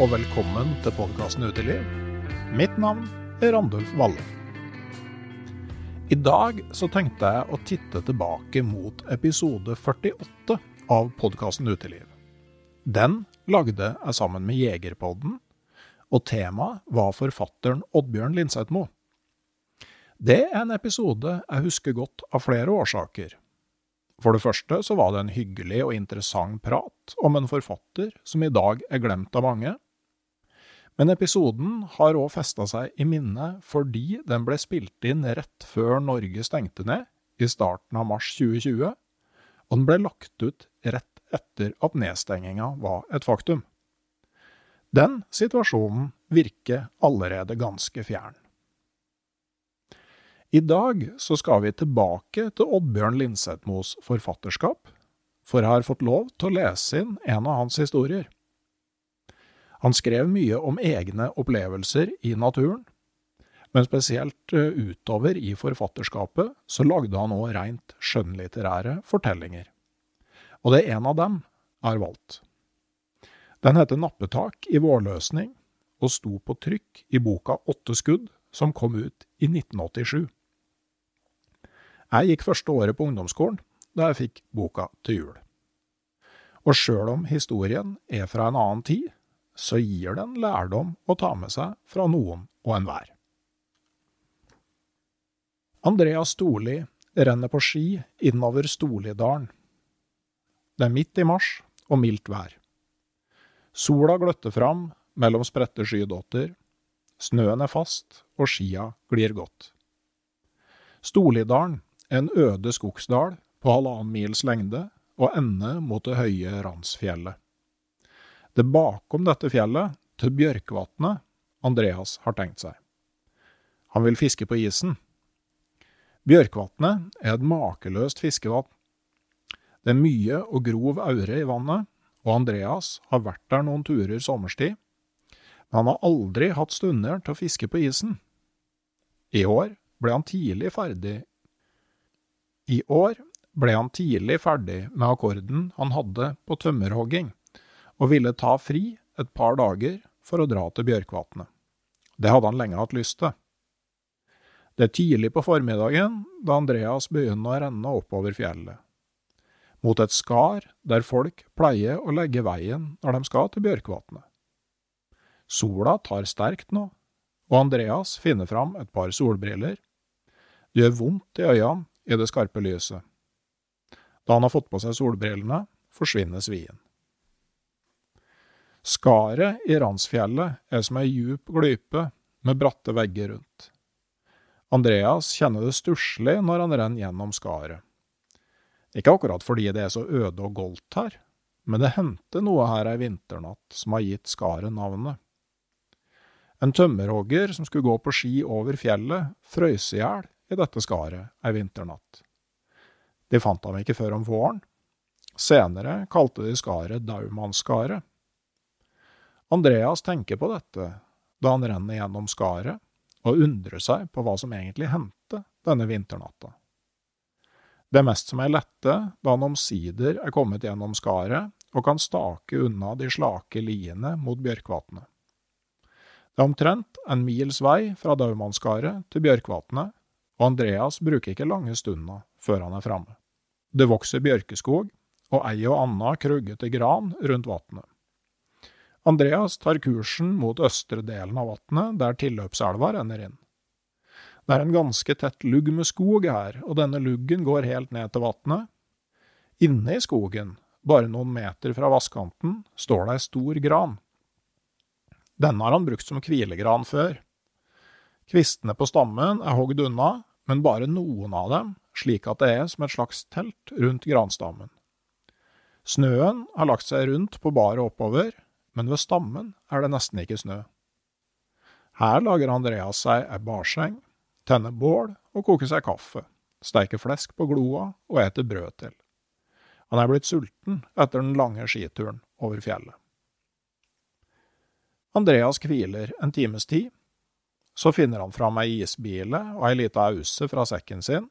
Og velkommen til podkasten Uteliv. Mitt navn er Randulf Valle. I dag så tenkte jeg å titte tilbake mot episode 48 av podkasten Uteliv. Den lagde jeg sammen med Jegerpodden, og temaet var forfatteren Oddbjørn Lindsethmo. Det er en episode jeg husker godt av flere årsaker. For det første så var det en hyggelig og interessant prat om en forfatter som i dag er glemt av mange. Men episoden har òg festa seg i minnet fordi den ble spilt inn rett før Norge stengte ned, i starten av mars 2020, og den ble lagt ut rett etter at nedstenginga var et faktum. Den situasjonen virker allerede ganske fjern. I dag så skal vi tilbake til Oddbjørn Linsetmos forfatterskap, for jeg har fått lov til å lese inn en av hans historier. Han skrev mye om egne opplevelser i naturen, men spesielt eh, utover i forfatterskapet så lagde han òg rent skjønnlitterære fortellinger. Og det en av dem er valgt. Den heter Nappetak i vårløsning, og sto på trykk i boka Åtte skudd, som kom ut i 1987. Jeg gikk første året på ungdomsskolen da jeg fikk boka til jul. Og sjøl om historien er fra en annen tid, så gir den lærdom å ta med seg fra noen og enhver. Andreas Storli renner på ski innover Storlidalen. Det er midt i mars og mildt vær. Sola gløtter fram mellom spredte skydotter, snøen er fast og skia glir godt. Storlidalen en øde skogsdal på halvannen mils lengde og ende mot det høye Randsfjellet. Det er bakom dette fjellet, til Bjørkvatnet, Andreas har tenkt seg. Han vil fiske på isen. Bjørkvatnet er et makeløst fiskevann. Det er mye og grov aure i vannet, og Andreas har vært der noen turer sommerstid, men han har aldri hatt stunder til å fiske på isen. I år ble han tidlig ferdig i år ble han tidlig ferdig med akkorden han hadde på tømmerhogging, og ville ta fri et par dager for å dra til Bjørkvatnet. Det hadde han lenge hatt lyst til. Det er tidlig på formiddagen da Andreas begynner å renne oppover fjellet. Mot et skar der folk pleier å legge veien når de skal til Bjørkvatnet. Sola tar sterkt nå, og Andreas finner fram et par solbriller. Det gjør vondt i øynene i det skarpe lyset. Da han har fått på seg solbrillene, forsvinner svien. Skaret i Randsfjellet er som ei djup glype med bratte vegger rundt. Andreas kjenner det stusslig når han renner gjennom skaret. Ikke akkurat fordi det er så øde og goldt her, men det hendte noe her ei vinternatt som har gitt skaret navnet. En tømmerhogger som skulle gå på ski over fjellet, frøys i hjel i dette skaret ei vinternatt. De fant ham ikke før om våren. Senere kalte de skaret Daumannsskaret. Andreas tenker på dette da han renner gjennom skaret, og undrer seg på hva som egentlig hendte denne vinternatta. Det er mest som er lette, da han omsider er kommet gjennom skaret og kan stake unna de slake liene mot Bjørkvatnet. Det er omtrent en mils vei fra Daumannsskaret til Bjørkvatnet, og Andreas bruker ikke lange stunda før han er framme. Det vokser bjørkeskog og ei og anna kruggete gran rundt vatnet. Andreas tar kursen mot østre delen av vatnet, der tilløpselva renner inn. Det er en ganske tett lugg med skog her, og denne luggen går helt ned til vatnet. Inne i skogen, bare noen meter fra vannkanten, står det ei stor gran. Denne har han brukt som hvilegran før. Kvistene på stammen er hogd unna, men bare noen av dem, slik at det er som et slags telt rundt granstammen. Snøen har lagt seg rundt på baret oppover, men ved stammen er det nesten ikke snø. Her lager Andreas seg ei barseng, tenner bål og koker seg kaffe, steiker flesk på gloa og eter brød til. Han er blitt sulten etter den lange skituren over fjellet. Andreas hviler en times tid. Så finner han fram ei isbile og ei lita ause fra sekken sin.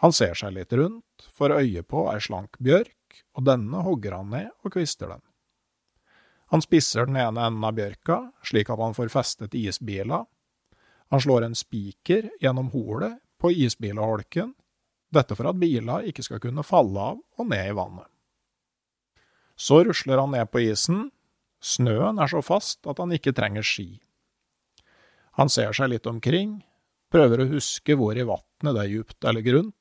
Han ser seg litt rundt, får øye på ei slank bjørk, og denne hogger han ned og kvister den. Han spisser den ene enden av bjørka, slik at han får festet isbila. Han slår en spiker gjennom holet på isbileholken, dette for at bila ikke skal kunne falle av og ned i vannet. Så rusler han ned på isen, snøen er så fast at han ikke trenger ski. Han ser seg litt omkring, prøver å huske hvor i vatnet det er djupt eller grunt,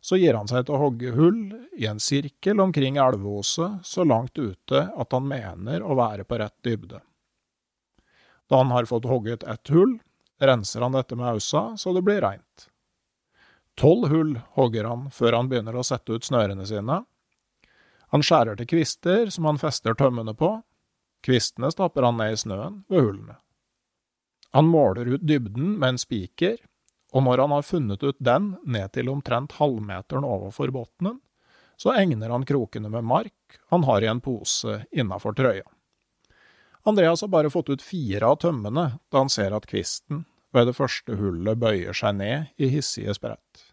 så gir han seg til å hogge hull i en sirkel omkring elveoset så langt ute at han mener å være på rett dybde. Da han har fått hogget ett hull, renser han dette med ausa så det blir reint. Tolv hull hogger han før han begynner å sette ut snørene sine. Han skjærer til kvister som han fester tømmene på. Kvistene stapper han ned i snøen ved hullene. Han måler ut dybden med en spiker, og når han har funnet ut den ned til omtrent halvmeteren overfor bunnen, så egner han krokene med mark han har i en pose innafor trøya. Andreas har bare fått ut fire av tømmene da han ser at kvisten ved det første hullet bøyer seg ned i hissige sprett.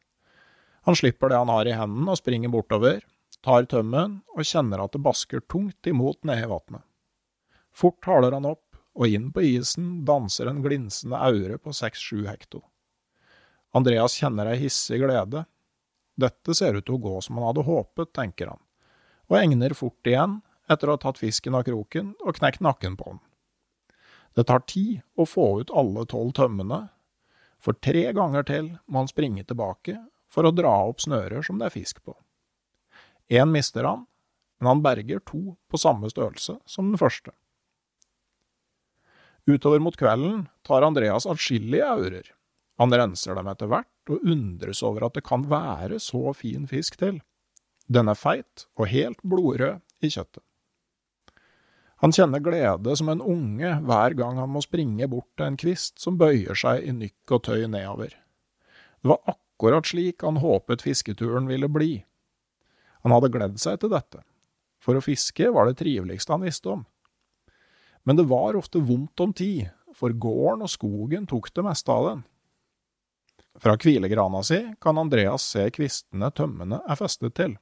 Han slipper det han har i hendene og springer bortover, tar tømmen og kjenner at det basker tungt imot nede i vannet. Fort haler han opp, og inn på isen danser en glinsende aure på seks–sju hekto. Andreas kjenner ei hissig glede. Dette ser ut til å gå som han hadde håpet, tenker han, og egner fort igjen etter å ha tatt fisken av kroken og knekt nakken på den. Det tar tid å få ut alle tolv tømmene, for tre ganger til må han springe tilbake for å dra opp snører som det er fisk på. Én mister han, men han berger to på samme størrelse som den første. Utover mot kvelden tar Andreas atskillige aurer. Han renser dem etter hvert og undres over at det kan være så fin fisk til. Den er feit og helt blodrød i kjøttet. Han kjenner glede som en unge hver gang han må springe bort til en kvist som bøyer seg i nykk og tøy nedover. Det var akkurat slik han håpet fisketuren ville bli. Han hadde gledd seg til dette, for å fiske var det triveligste han visste om. Men det var ofte vondt om tid, for gården og skogen tok det meste av den. Fra hvilegrana si kan Andreas se kvistene tømmene er festet til.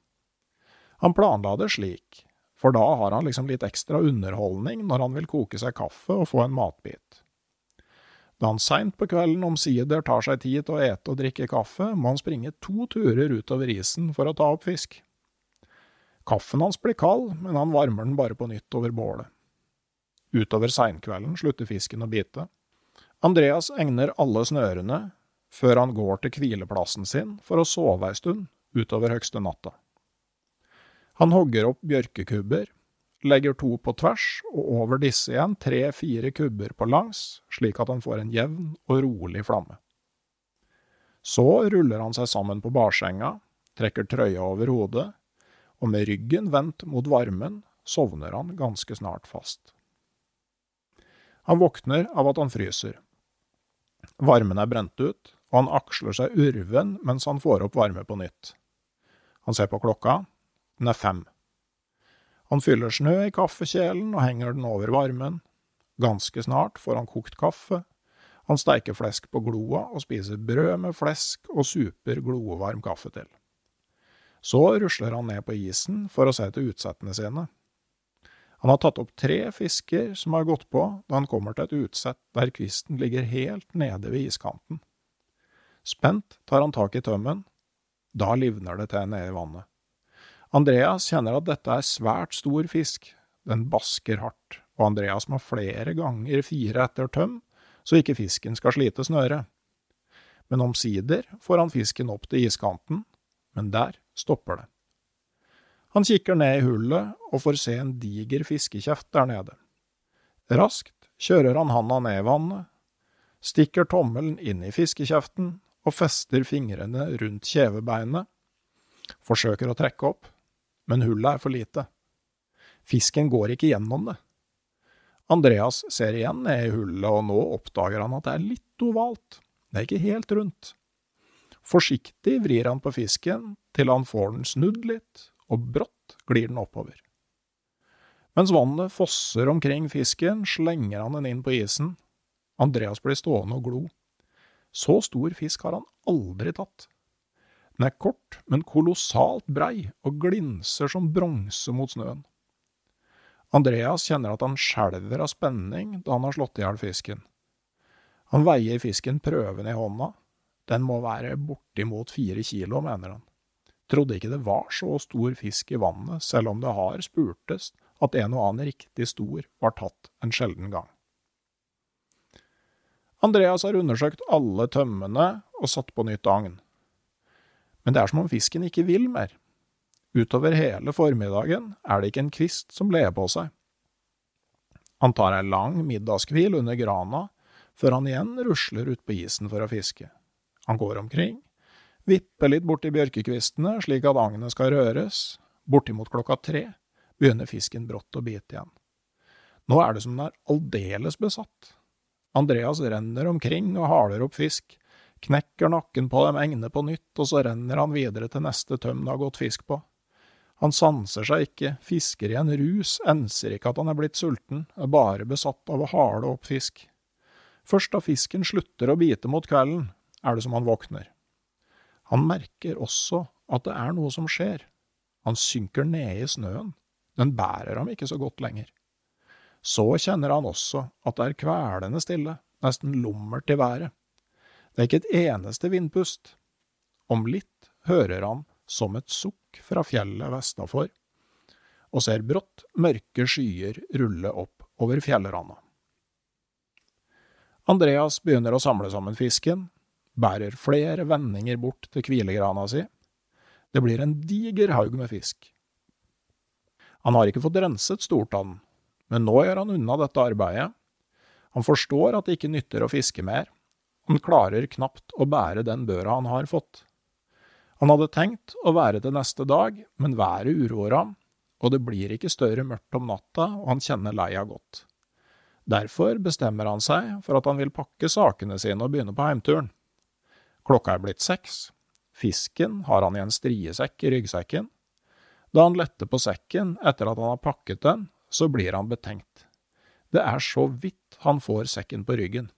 Han planla det slik, for da har han liksom litt ekstra underholdning når han vil koke seg kaffe og få en matbit. Da han seint på kvelden omsider tar seg tid til å ete og drikke kaffe, må han springe to turer utover isen for å ta opp fisk. Kaffen hans blir kald, men han varmer den bare på nytt over bålet. Utover seinkvelden slutter fisken å bite. Andreas egner alle snørene, før han går til hvileplassen sin for å sove ei stund utover høgste natta. Han hogger opp bjørkekubber, legger to på tvers og over disse igjen tre–fire kubber på langs, slik at han får en jevn og rolig flamme. Så ruller han seg sammen på barsenga, trekker trøya over hodet, og med ryggen vendt mot varmen sovner han ganske snart fast. Han våkner av at han fryser. Varmen er brent ut, og han aksler seg urven mens han får opp varme på nytt. Han ser på klokka. Den er fem. Han fyller snø i kaffekjelen og henger den over varmen. Ganske snart får han kokt kaffe. Han steiker flesk på gloa og spiser brød med flesk og super glovarm kaffe til. Så rusler han ned på isen for å se til utsettene sine. Han har tatt opp tre fisker som har gått på da han kommer til et utsett der kvisten ligger helt nede ved iskanten. Spent tar han tak i tømmen. Da livner det til nede i vannet. Andreas kjenner at dette er svært stor fisk. Den basker hardt, og Andreas må flere ganger fire etter tøm, så ikke fisken skal slite snøret. Men omsider får han fisken opp til iskanten, men der stopper det. Han kikker ned i hullet og får se en diger fiskekjeft der nede. Raskt kjører han handa ned i vannet, stikker tommelen inn i fiskekjeften og fester fingrene rundt kjevebeinet, forsøker å trekke opp, men hullet er for lite. Fisken går ikke gjennom det. Andreas ser igjen ned i hullet, og nå oppdager han at det er litt ovalt, det er ikke helt rundt. Forsiktig vrir han på fisken til han får den snudd litt, og brått glir den oppover. Mens vannet fosser omkring fisken, slenger han den inn på isen. Andreas blir stående og glo. Så stor fisk har han aldri tatt. Den er kort, men kolossalt brei og glinser som bronse mot snøen. Andreas kjenner at han skjelver av spenning da han har slått i hjel fisken. Han veier fisken prøvende i hånda. Den må være bortimot fire kilo, mener han. Trodde ikke det var så stor fisk i vannet, selv om det har spurtes at en og annen riktig stor var tatt en sjelden gang. Andreas har undersøkt alle tømmene og satt på nytt agn. Men det er som om fisken ikke vil mer. Utover hele formiddagen er det ikke en kvist som ler på seg. Han tar ei lang middagshvil under grana, før han igjen rusler ut på isen for å fiske. Han går omkring, vipper litt borti bjørkekvistene slik at agnet skal røres. Bortimot klokka tre begynner fisken brått å bite igjen. Nå er det som den er aldeles besatt. Andreas renner omkring og haler opp fisk, knekker nakken på dem egne på nytt, og så renner han videre til neste tøm det har gått fisk på. Han sanser seg ikke, fisker i en rus, enser ikke at han er blitt sulten, er bare besatt av å hale opp fisk. Først da fisken slutter å bite mot kvelden, er det som han våkner. Han merker også at det er noe som skjer. Han synker ned i snøen. Den bærer ham ikke så godt lenger. Så kjenner han også at det er kvelende stille, nesten lummert i været. Det er ikke et eneste vindpust. Om litt hører han som et sukk fra fjellet vestafor, og ser brått mørke skyer rulle opp over fjellranda. Andreas begynner å samle sammen fisken, bærer flere vendinger bort til hvilegrana si. Det blir en diger haug med fisk. Han har ikke fått renset stortannen, men nå gjør han unna dette arbeidet. Han forstår at det ikke nytter å fiske mer, han klarer knapt å bære den børa han har fått. Han hadde tenkt å være til neste dag, men været uroer ham, og det blir ikke større mørkt om natta, og han kjenner leia godt. Derfor bestemmer han seg for at han vil pakke sakene sine og begynne på heimturen. Klokka er blitt seks. Fisken har han i en striesekk i ryggsekken. Da han letter på sekken etter at han har pakket den, så blir han betenkt. Det er så vidt han får sekken på ryggen.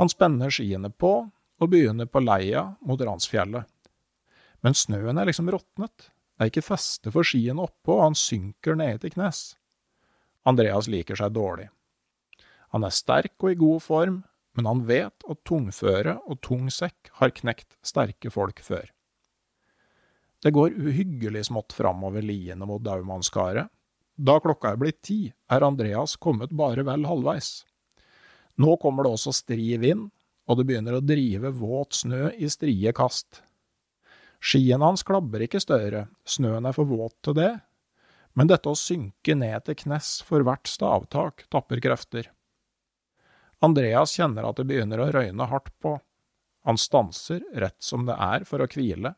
Han spenner skiene på og begynner på leia mot Ransfjellet. Men snøen er liksom råtnet. Det er ikke feste for skiene oppå, og han synker nede til knes. Andreas liker seg dårlig. Han er sterk og i god form, men han vet at tungføre og tung sekk har knekt sterke folk før. Det går uhyggelig smått framover liene mot Daumanskaret. Da klokka er blitt ti, er Andreas kommet bare vel halvveis. Nå kommer det også stri vind, og det begynner å drive våt snø i strie kast. Skien hans klabber ikke større, snøen er for våt til det, men dette å synke ned til knes for hvert stavtak tapper krefter. Andreas kjenner at det begynner å røyne hardt på. Han stanser rett som det er for å hvile.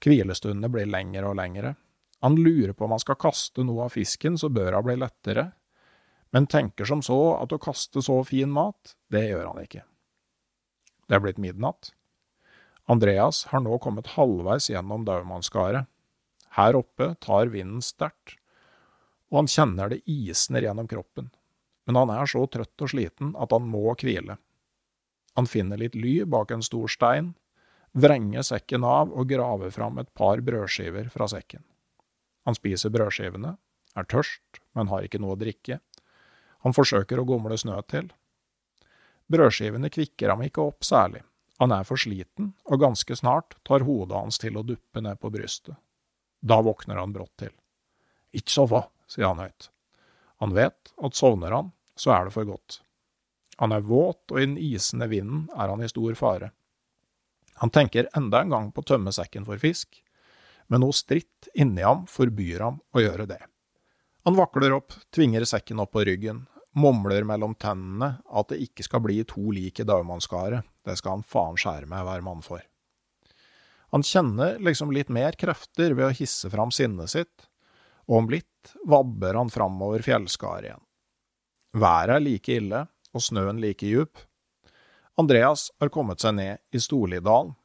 Hvilestundene blir lengre og lengre. Han lurer på om han skal kaste noe av fisken så børa blir lettere, men tenker som så at å kaste så fin mat, det gjør han ikke. Det er blitt midnatt. Andreas har nå kommet halvveis gjennom Daumanskaret. Her oppe tar vinden sterkt, og han kjenner det isner gjennom kroppen men han er så trøtt og sliten at han må hvile. Han finner litt ly bak en stor stein, vrenger sekken av og graver fram et par brødskiver fra sekken. Han spiser brødskivene, er tørst, men har ikke noe å drikke. Han forsøker å gomle snø til. Brødskivene kvikker ham ikke opp særlig, han er for sliten, og ganske snart tar hodet hans til å duppe ned på brystet. Da våkner han brått til. Ikke sove, sier han høyt. Han vet at sovner han, så er det for godt. Han er våt, og i den isende vinden er han i stor fare. Han tenker enda en gang på tømmesekken for fisk, men noe stritt inni ham forbyr ham å gjøre det. Han vakler opp, tvinger sekken opp på ryggen, mumler mellom tennene at det ikke skal bli to lik i daumannskaret, det skal han faen skjære meg hver mann for. Han kjenner liksom litt mer krefter ved å hisse fram sinnet sitt, og om litt vabber han framover fjellskaret igjen. Været er like ille, og snøen like djup. Andreas har kommet seg ned i Storlidalen,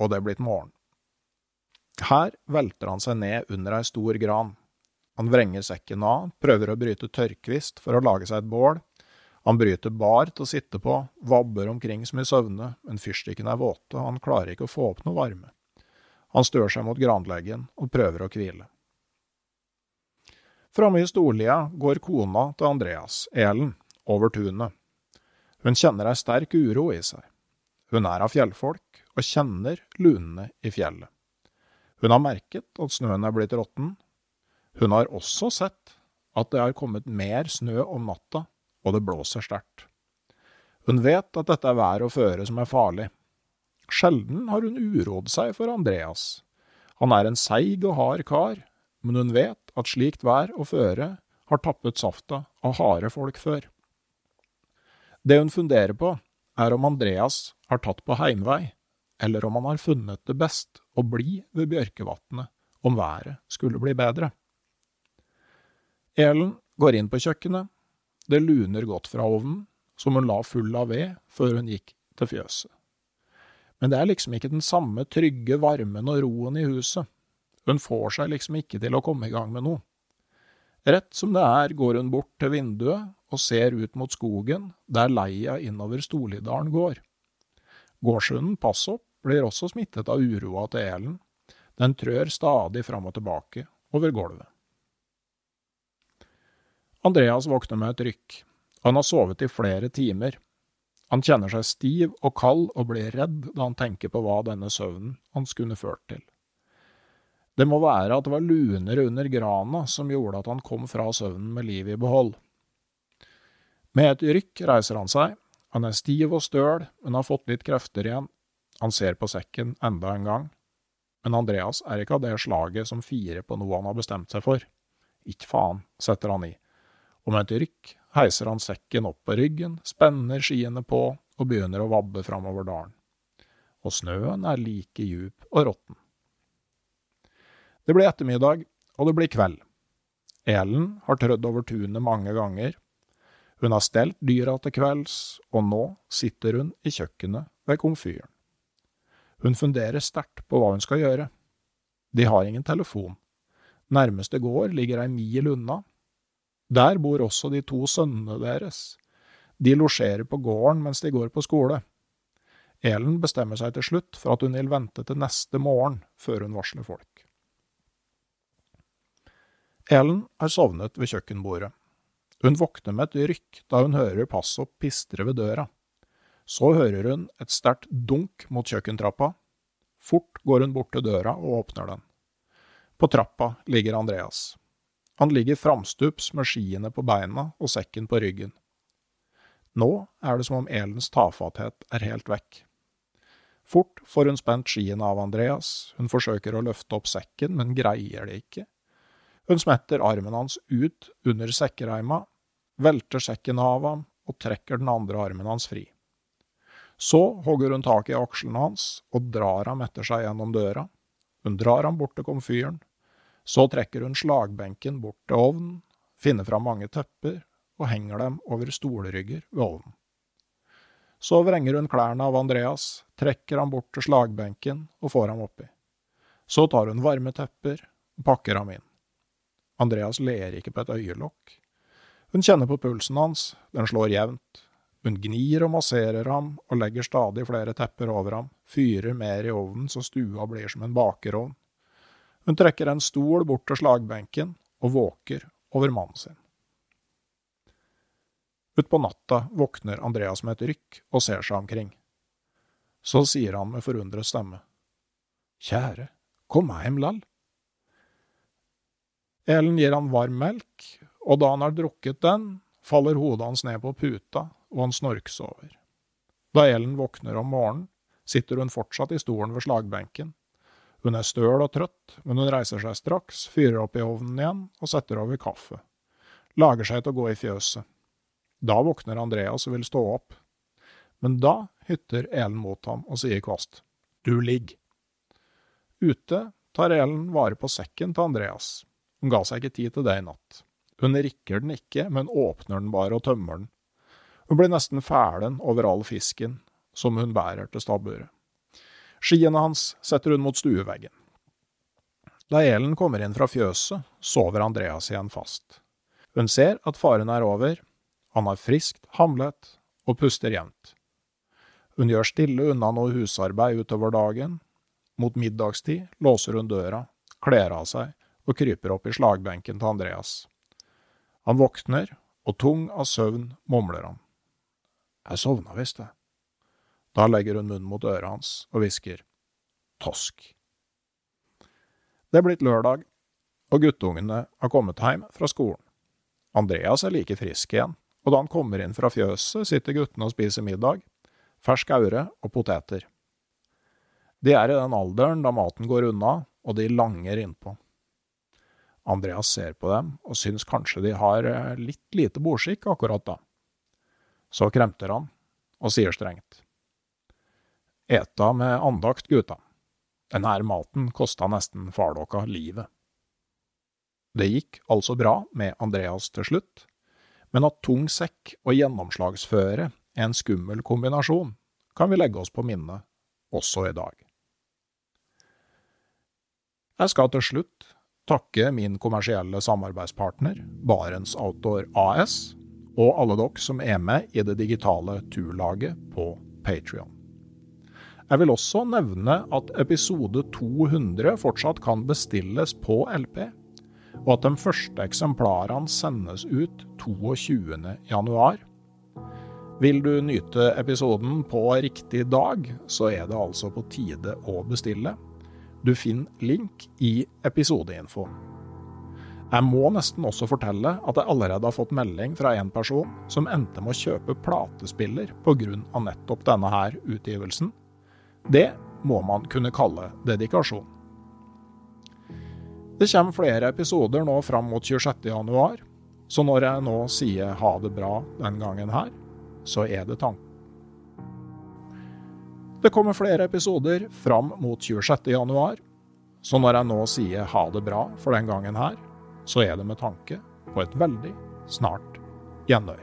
og det er blitt morgen. Her velter han seg ned under ei stor gran. Han vrenger sekken av, prøver å bryte tørrkvist for å lage seg et bål. Han bryter bar til å sitte på, vabber omkring som i søvne, men fyrstikkene er våte, og han klarer ikke å få opp noe varme. Han stør seg mot granleggen og prøver å hvile. Framme i Storlia går kona til Andreas, Elen, over tunet. Hun kjenner ei sterk uro i seg. Hun er av fjellfolk og kjenner lunene i fjellet. Hun har merket at snøen er blitt råtten, hun har også sett at det har kommet mer snø om natta, og det blåser sterkt. Hun vet at dette er vær og føre som er farlig. Sjelden har hun urodd seg for Andreas. Han er en seig og hard kar, men hun vet at slikt vær og føre har tappet safta av harde folk før. Det hun funderer på, er om Andreas har tatt på heimvei, eller om han har funnet det best å bli ved Bjørkevatnet om været skulle bli bedre. Elen går inn på kjøkkenet. Det luner godt fra ovnen, som hun la full av ved før hun gikk til fjøset. Men det er liksom ikke den samme trygge varmen og roen i huset. Hun får seg liksom ikke til å komme i gang med noe. Rett som det er går hun bort til vinduet og ser ut mot skogen, der leia innover Storlidalen går. Gårdshunden Passopp blir også smittet av uroa til Elen. Den trør stadig fram og tilbake over gulvet. Andreas våkner med et rykk. Han har sovet i flere timer. Han kjenner seg stiv og kald og blir redd da han tenker på hva denne søvnen hans kunne ført til. Det må være at det var luner under grana som gjorde at han kom fra søvnen med livet i behold. Med et rykk reiser han seg. Han er stiv og støl, men har fått litt krefter igjen. Han ser på sekken enda en gang. Men Andreas er ikke av det slaget som firer på noe han har bestemt seg for. Ikke faen, setter han i og med et rykk heiser han sekken opp på ryggen, spenner skiene på og begynner å vabbe framover dalen. Og snøen er like djup og råtten. Det blir ettermiddag, og det blir kveld. Elen har trødd over tunet mange ganger. Hun har stelt dyra til kvelds, og nå sitter hun i kjøkkenet ved komfyren. Hun funderer sterkt på hva hun skal gjøre. De har ingen telefon. Nærmeste gård ligger ei mil unna, der bor også de to sønnene deres. De losjerer på gården mens de går på skole. Elen bestemmer seg til slutt for at hun vil vente til neste morgen før hun varsler folk. Elen har sovnet ved kjøkkenbordet. Hun våkner med et rykk da hun hører passet pistre ved døra. Så hører hun et sterkt dunk mot kjøkkentrappa. Fort går hun bort til døra og åpner den. På trappa ligger Andreas. Han ligger framstups med skiene på beina og sekken på ryggen. Nå er det som om Elens tafatthet er helt vekk. Fort får hun spent skiene av Andreas, hun forsøker å løfte opp sekken, men greier det ikke. Hun smetter armen hans ut under sekkereima, velter sekken av ham og trekker den andre armen hans fri. Så hogger hun tak i akslene hans og drar ham etter seg gjennom døra. Hun drar ham bort til komfyren, så trekker hun slagbenken bort til ovnen, finner fram mange tepper og henger dem over stolrygger ved ovnen. Så vrenger hun klærne av Andreas, trekker ham bort til slagbenken og får ham oppi. Så tar hun varme tepper og pakker ham inn. Andreas ler ikke på et øyelokk. Hun kjenner på pulsen hans, den slår jevnt. Hun gnir og masserer ham og legger stadig flere tepper over ham, fyrer mer i ovnen så stua blir som en bakerovn. Hun trekker en stol bort til slagbenken og våker over mannen sin. Utpå natta våkner Andreas med et rykk og ser seg omkring. Så sier han med forundret stemme. Kjære, kom hjem lall. Elen gir han varm melk, og da han har drukket den, faller hodet hans ned på puta, og han snorksover. Da Ellen våkner om morgenen, sitter hun fortsatt i stolen ved slagbenken. Hun er støl og trøtt, men hun reiser seg straks, fyrer opp i ovnen igjen og setter over kaffe. Lager seg til å gå i fjøset. Da våkner Andreas og vil stå opp. Men da hytter Elen mot ham og sier kvast, du ligg. Ute tar Elen vare på sekken til Andreas. Hun ga seg ikke tid til det i natt. Hun rikker den ikke, men åpner den bare og tømmer den. Hun blir nesten fælen over all fisken som hun bærer til stabburet. Skiene hans setter hun mot stueveggen. Da Elen kommer inn fra fjøset, sover Andreas igjen fast. Hun ser at faren er over, han har friskt hamlet og puster jevnt. Hun gjør stille unna noe husarbeid utover dagen. Mot middagstid låser hun døra, kler av seg og kryper opp i slagbenken til Andreas. Han våkner, og tung av søvn mumler han. Jeg sovna visst, jeg. Da legger hun munnen mot øret hans og hvisker tosk. Det er blitt lørdag, og guttungene har kommet hjem fra skolen. Andreas er like frisk igjen, og da han kommer inn fra fjøset, sitter guttene og spiser middag, fersk aure og poteter. De er i den alderen da maten går unna, og de langer innpå. Andreas ser på dem og syns kanskje de har eh, litt lite bordskikk akkurat da. Så kremter han og sier strengt. Eta med andakt, gutta. Denne maten kosta nesten far dere livet. Det gikk altså bra med Andreas til slutt, men at tung sekk og gjennomslagsføre er en skummel kombinasjon, kan vi legge oss på minnet også i dag. Jeg skal til slutt takke min kommersielle samarbeidspartner, Barents Outdoor AS, og alle dere som er med i det digitale turlaget på Patrion. Jeg vil også nevne at episode 200 fortsatt kan bestilles på LP, og at de første eksemplarene sendes ut 22.1. Vil du nyte episoden på riktig dag, så er det altså på tide å bestille. Du finner link i episodeinfo. Jeg må nesten også fortelle at jeg allerede har fått melding fra en person som endte med å kjøpe platespiller pga. nettopp denne her utgivelsen. Det må man kunne kalle dedikasjon. Det kommer flere episoder nå fram mot 26.1, så når jeg nå sier ha det bra den gangen her, så er det tanken. Det kommer flere episoder fram mot 26.1, så når jeg nå sier ha det bra for den gangen her, så er det med tanke på et veldig snart gjenhør.